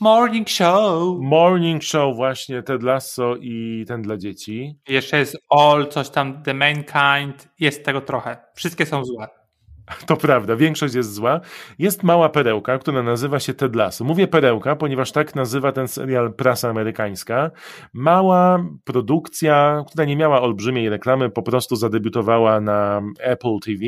Morning Show! Morning Show właśnie, Ted Lasso i ten dla dzieci. Jeszcze jest All, coś tam, The Mankind, jest tego trochę. Wszystkie są złe. To prawda, większość jest zła. Jest mała perełka, która nazywa się Ted Lasso. Mówię perełka, ponieważ tak nazywa ten serial prasa amerykańska. Mała produkcja, która nie miała olbrzymiej reklamy, po prostu zadebiutowała na Apple TV.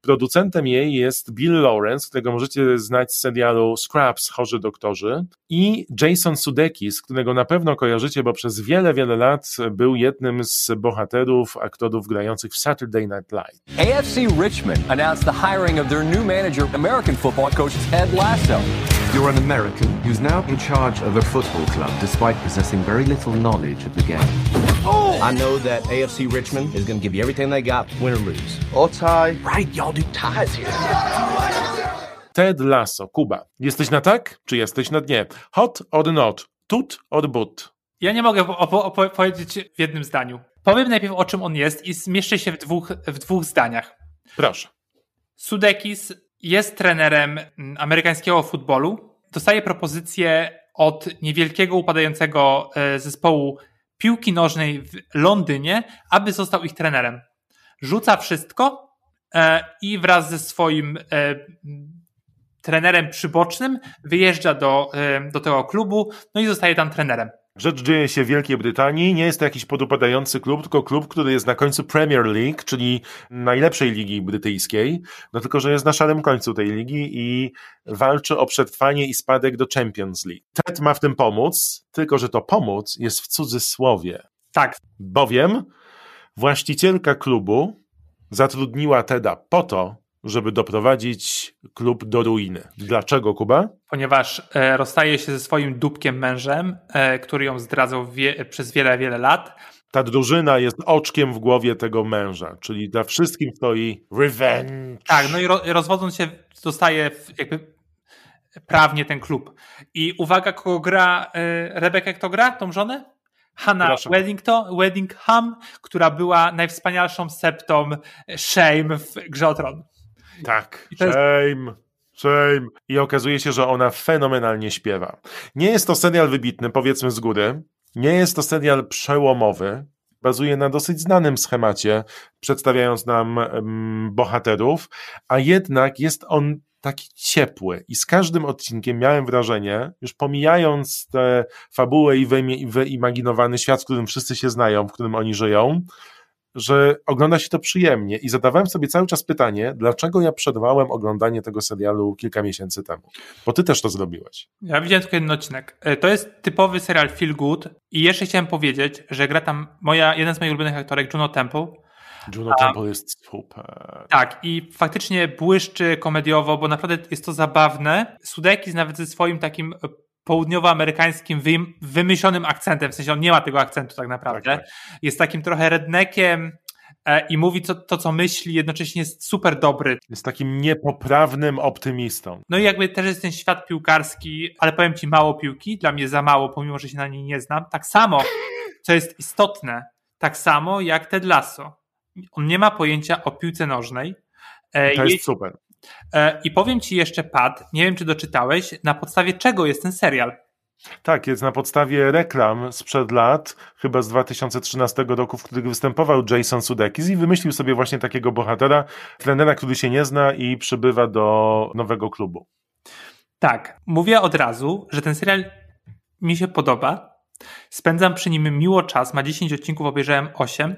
Producentem jej jest Bill Lawrence, którego możecie znać z serialu Scraps, Chorzy Doktorzy i Jason Sudeikis, którego na pewno kojarzycie, bo przez wiele, wiele lat był jednym z bohaterów, aktorów grających w Saturday Night Live. AFC Richmond announced the hiring of their new manager, American football coach Ted Lasso. You're an American who's now in charge of a football club despite possessing very little knowledge of the game. I know that AFC Richmond is going to give you everything they got, win or lose. Or tie. Right, y'all do ties here. Ted Lasso, Kuba. Jesteś na tak, czy jesteś na dnie? Hot or not? Tut or but? Ja nie mogę opo- opo- powiedzieć w jednym zdaniu. Powiem najpierw o czym on jest i zmieszczę się w dwóch, w dwóch zdaniach. Proszę. Sudekis jest trenerem amerykańskiego futbolu. Dostaje propozycję od niewielkiego upadającego e, zespołu piłki nożnej w Londynie, aby został ich trenerem. Rzuca wszystko e, i wraz ze swoim e, trenerem przybocznym wyjeżdża do, do tego klubu, no i zostaje tam trenerem. Rzecz dzieje się w Wielkiej Brytanii. Nie jest to jakiś podupadający klub, tylko klub, który jest na końcu Premier League, czyli najlepszej ligi brytyjskiej. No tylko, że jest na szarym końcu tej ligi i walczy o przetrwanie i spadek do Champions League. Ted ma w tym pomóc, tylko że to pomóc jest w cudzysłowie. Tak, Bowiem właścicielka klubu zatrudniła Teda po to, żeby doprowadzić klub do ruiny. Dlaczego, Kuba? ponieważ e, rozstaje się ze swoim dupkiem mężem, e, który ją zdradzał wie, przez wiele, wiele lat. Ta drużyna jest oczkiem w głowie tego męża, czyli dla wszystkim stoi revenge. Tak, no i ro, rozwodząc się, dostaje jakby prawnie ten klub. I uwaga, kogo gra e, Rebeka, kto gra tą żonę? Hannah. Weddington, Weddingham, która była najwspanialszą septą Shame w Grze o Tron. Tak, I shame, shame. I okazuje się, że ona fenomenalnie śpiewa. Nie jest to serial wybitny, powiedzmy z góry. Nie jest to serial przełomowy. Bazuje na dosyć znanym schemacie, przedstawiając nam em, bohaterów, a jednak jest on taki ciepły. I z każdym odcinkiem miałem wrażenie, już pomijając tę fabułę i wyimaginowany świat, w którym wszyscy się znają, w którym oni żyją, że ogląda się to przyjemnie i zadawałem sobie cały czas pytanie, dlaczego ja przerwałem oglądanie tego serialu kilka miesięcy temu. Bo ty też to zrobiłeś. Ja widziałem tylko jeden odcinek. E, To jest typowy serial Feel Good i jeszcze chciałem powiedzieć, że gra tam moja, jeden z moich ulubionych aktorek, Juno Temple, Juno Temple jest super. Tak, i faktycznie błyszczy komediowo, bo naprawdę jest to zabawne. Sudekis nawet ze swoim takim południowoamerykańskim wymyślonym akcentem, w sensie on nie ma tego akcentu tak naprawdę, tak, tak. jest takim trochę rednekiem, e, i mówi to, to, co myśli, jednocześnie jest super dobry. Jest takim niepoprawnym optymistą. No i jakby też jest ten świat piłkarski, ale powiem ci mało piłki, dla mnie za mało, pomimo, że się na niej nie znam. Tak samo, co jest istotne, tak samo jak Ted Lasso. On nie ma pojęcia o piłce nożnej. E, to jest super. E, I powiem ci jeszcze, Pat, nie wiem czy doczytałeś, na podstawie czego jest ten serial? Tak, jest na podstawie reklam sprzed lat, chyba z 2013 roku, w których występował Jason Sudeikis i wymyślił sobie właśnie takiego bohatera, trenera, który się nie zna i przybywa do nowego klubu. Tak, mówię od razu, że ten serial mi się podoba. Spędzam przy nim miło czas, ma 10 odcinków, obejrzałem 8.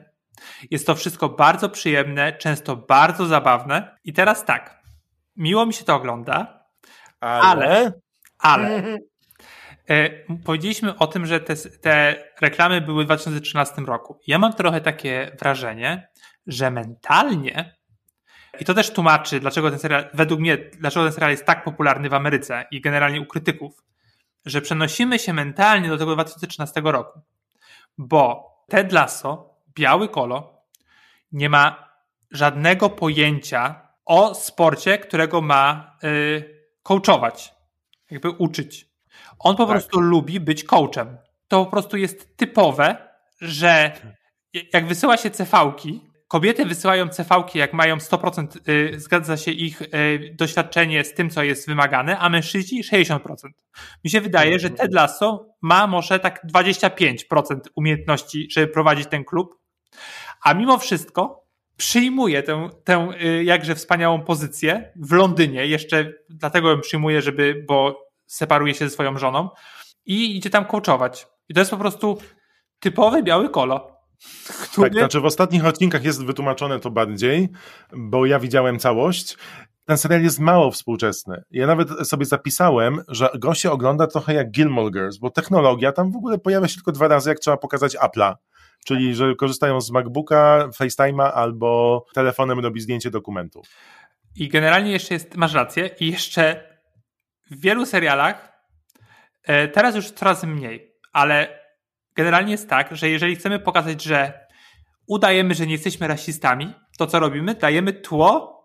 Jest to wszystko bardzo przyjemne, często bardzo zabawne. I teraz tak, miło mi się to ogląda, ale, ale, ale e, powiedzieliśmy o tym, że te, te reklamy były w 2013 roku. Ja mam trochę takie wrażenie, że mentalnie i to też tłumaczy, dlaczego ten serial, według mnie, dlaczego ten serial jest tak popularny w Ameryce i generalnie u krytyków, że przenosimy się mentalnie do tego 2013 roku. Bo Ted Lasso, biały kolo, nie ma żadnego pojęcia o sporcie, którego ma y, coachować, jakby uczyć. On po tak. prostu lubi być coachem. To po prostu jest typowe, że jak wysyła się CV-ki, kobiety wysyłają CV-ki, jak mają 100%, y, zgadza się ich y, doświadczenie z tym, co jest wymagane, a mężczyźni 60%. Mi się wydaje, że Ted Lasso ma może tak 25% umiejętności, żeby prowadzić ten klub, a mimo wszystko przyjmuje tę, tę y, jakże wspaniałą pozycję w Londynie. Jeszcze dlatego ją przyjmuje, żeby, bo separuje się ze swoją żoną i idzie tam coachować. I to jest po prostu typowy biały kolo. Który... Tak, znaczy w ostatnich odcinkach jest wytłumaczone to bardziej, bo ja widziałem całość. Ten serial jest mało współczesny. Ja nawet sobie zapisałem, że go się ogląda trochę jak Gilmore Girls, bo technologia tam w ogóle pojawia się tylko dwa razy, jak trzeba pokazać Apple'a. Czyli, że korzystają z MacBooka, FaceTime'a albo telefonem robi zdjęcie dokumentu. I generalnie jeszcze jest, masz rację, i jeszcze w wielu serialach, e, teraz już coraz mniej, ale generalnie jest tak, że jeżeli chcemy pokazać, że udajemy, że nie jesteśmy rasistami, to co robimy? Dajemy tło,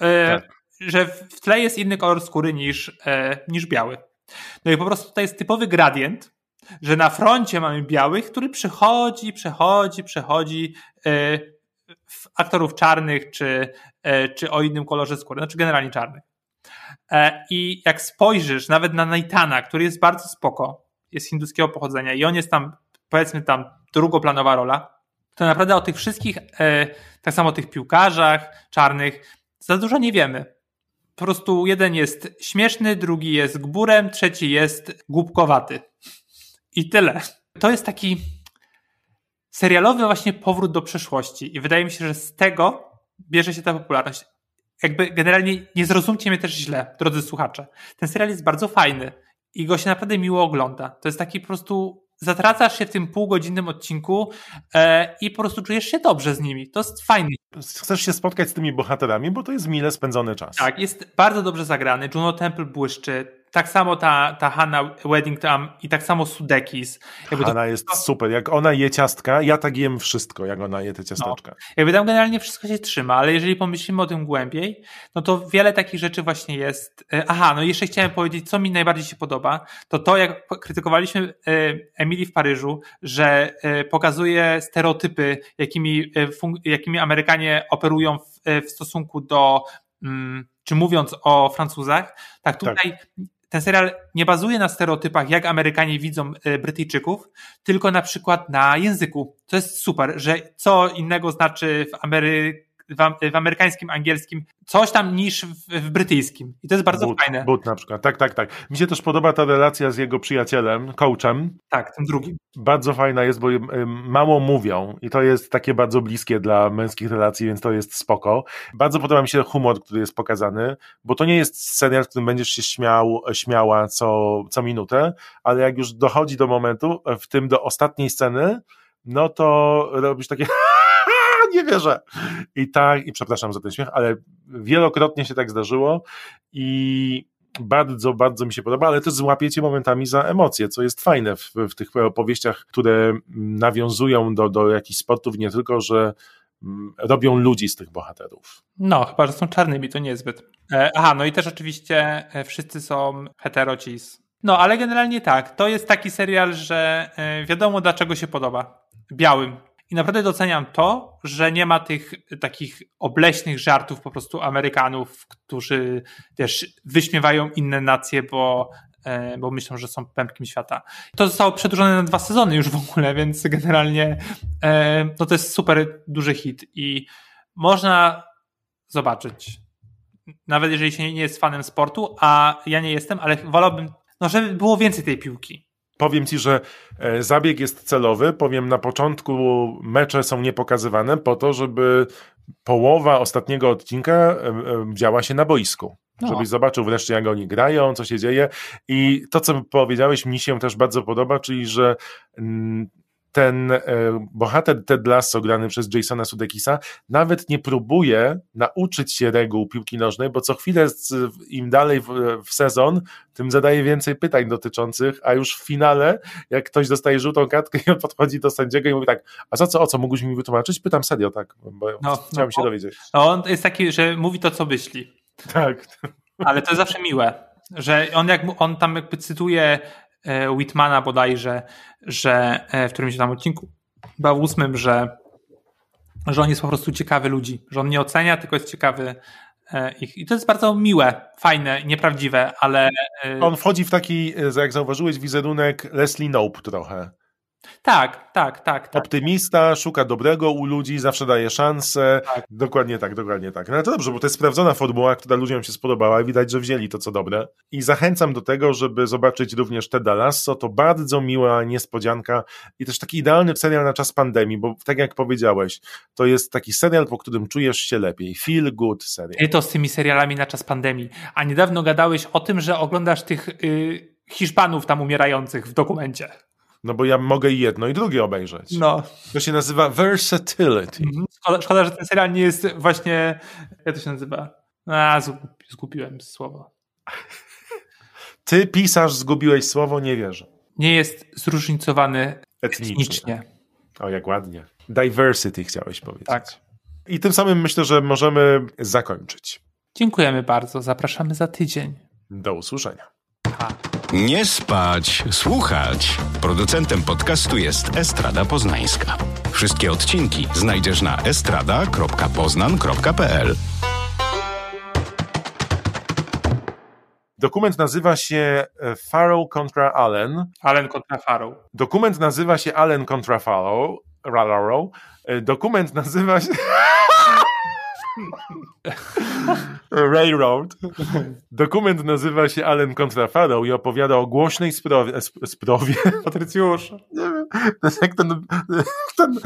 e, tak. że w tle jest inny kolor skóry niż, e, niż biały. No i po prostu tutaj jest typowy gradient, że na froncie mamy białych, który przychodzi, przechodzi, przechodzi e, aktorów czarnych, czy, e, czy o innym kolorze skóry, znaczy generalnie czarnych. E, I jak spojrzysz nawet na Naitana, który jest bardzo spoko, jest hinduskiego pochodzenia i on jest tam, powiedzmy tam drugoplanowa rola, to naprawdę o tych wszystkich, tak samo o tych piłkarzach czarnych, za dużo nie wiemy. Po prostu jeden jest śmieszny, drugi jest gburem, trzeci jest głupkowaty. I tyle. To jest taki serialowy właśnie powrót do przeszłości i wydaje mi się, że z tego bierze się ta popularność. Jakby generalnie nie zrozumcie mnie też źle, drodzy słuchacze. Ten serial jest bardzo fajny i go się naprawdę miło ogląda. To jest taki po prostu zatracasz się w tym półgodzinnym odcinku e, i po prostu czujesz się dobrze z nimi. To jest fajne. Chcesz się spotkać z tymi bohaterami, bo to jest mile spędzony czas. Tak, jest bardzo dobrze zagrany. Juno Temple błyszczy. Tak samo ta, ta Hanna Wedding tam i tak samo Sudekis. Hanna to... jest super. Jak ona je ciastka, ja tak jem wszystko, jak ona je te ciasteczka. No. Jakby tam generalnie wszystko się trzyma, ale jeżeli pomyślimy o tym głębiej, no to wiele takich rzeczy właśnie jest. E, aha, no jeszcze chciałem powiedzieć, co mi najbardziej się podoba, to to, jak krytykowaliśmy e, Emilii w Paryżu, że e, pokazuje stereotypy, jakimi, jakimi Amerykanie operują w, w stosunku do mm, czy mówiąc o Francuzach, tak tutaj tak ten serial nie bazuje na stereotypach, jak Amerykanie widzą e, Brytyjczyków, tylko na przykład na języku. To jest super, że co innego znaczy w Amery w, w amerykańskim, angielskim, coś tam niż w, w brytyjskim. I to jest bardzo but, fajne. But na przykład, tak, tak, tak. Mi się też podoba ta relacja z jego przyjacielem, coachem. Tak, tym drugim. Bardzo fajna jest, bo mało mówią i to jest takie bardzo bliskie dla męskich relacji, więc to jest spoko. Bardzo podoba mi się humor, który jest pokazany, bo to nie jest serial, w którym będziesz się śmiał, śmiała co, co minutę, ale jak już dochodzi do momentu, w tym do ostatniej sceny, no to robisz takie nie wierzę. I tak, i przepraszam za ten śmiech, ale wielokrotnie się tak zdarzyło i bardzo, bardzo mi się podoba, ale też złapiecie momentami za emocje, co jest fajne w, w tych opowieściach, które nawiązują do, do jakichś sportów, nie tylko, że mm, robią ludzi z tych bohaterów. No, chyba, że są czarnymi, to niezbyt. E, aha, no i też oczywiście e, wszyscy są heterocis. No, ale generalnie tak, to jest taki serial, że e, wiadomo dlaczego się podoba. Białym. I naprawdę doceniam to, że nie ma tych takich obleśnych żartów po prostu Amerykanów, którzy też wyśmiewają inne nacje, bo, e, bo myślą, że są pępkiem świata. To zostało przedłużone na dwa sezony już w ogóle, więc generalnie e, no to jest super duży hit i można zobaczyć. Nawet jeżeli się nie jest fanem sportu, a ja nie jestem, ale wolałbym, no żeby było więcej tej piłki Powiem ci, że e, zabieg jest celowy. Powiem, na początku mecze są niepokazywane po to, żeby połowa ostatniego odcinka e, e, działa się na boisku. No. Żebyś zobaczył wreszcie, jak oni grają, co się dzieje. I to, co powiedziałeś, mi się też bardzo podoba, czyli że mm, ten e, bohater Ted Lasso grany przez Jasona Sudekisa nawet nie próbuje nauczyć się reguł piłki nożnej, bo co chwilę im dalej w, w, sezon, tym zadaje więcej pytań dotyczących, a już w finale, jak ktoś dostaje żółtą kartkę i on podchodzi do sędziego i mówi tak, a za co, o co, mógłbyś mi wytłumaczyć? Pytam serio, tak, bo no, chciałem no, się dowiedzieć. No on jest taki, że mówi to, co myśli. Tak. Ale to jest zawsze miłe, że on jak on tam jakby cytuje Whitmana bodajże, że e, w którymś tam odcinku, chyba w ósmym, że, że on jest po prostu ciekawy ludzi, że on nie ocenia, tylko jest ciekawy e, ich. I to jest bardzo miłe, fajne, nieprawdziwe, ale... On wchodzi w taki, jak zauważyłeś, wizerunek Leslie Nope trochę. Tak, tak, tak, tak. Optymista, szuka dobrego u ludzi, zawsze daje szansę. Tak. Dokładnie tak, dokładnie tak. No ale to dobrze, bo to jest sprawdzona formuła, która ludziom się spodobała i widać, że wzięli to, co dobre. I zachęcam do tego, żeby zobaczyć również Teda Lasso. To bardzo miła niespodzianka i też taki idealny serial na czas pandemii, bo tak jak powiedziałeś, to jest taki serial, po którym czujesz się lepiej. Feel good serial. I to z tymi serialami na czas pandemii. A niedawno gadałeś o tym, że oglądasz tych yy, Hiszpanów tam umierających w dokumencie. No bo ja mogę i jedno i drugie obejrzeć. No. To się nazywa versatility. Mhm. Szkoda, szkoda, że ten serial nie jest właśnie, jak to się nazywa? A, zgubiłem słowo. Ty, pisarz, zgubiłeś słowo, nie wierzę. Nie jest zróżnicowany etnicznie. etnicznie. O, jak ładnie. Diversity chciałeś powiedzieć. Tak. I tym samym myślę, że możemy zakończyć. Dziękujemy bardzo. Zapraszamy za tydzień. Do usłyszenia. Nie spać, słuchać. Producentem podcastu jest Estrada Poznańska. Wszystkie odcinki znajdziesz na estrada.poznan.pl. Dokument nazywa się e, Farrow kontra Allen. Allen kontra Farrow. Dokument nazywa się Allen kontra Farrow. E, dokument nazywa się. Railroad. Dokument nazywa się Allen kontra Farrow i opowiada o głośnej sprawie. sprawie. Patrycjusz. Nie wiem. Jak ten. ten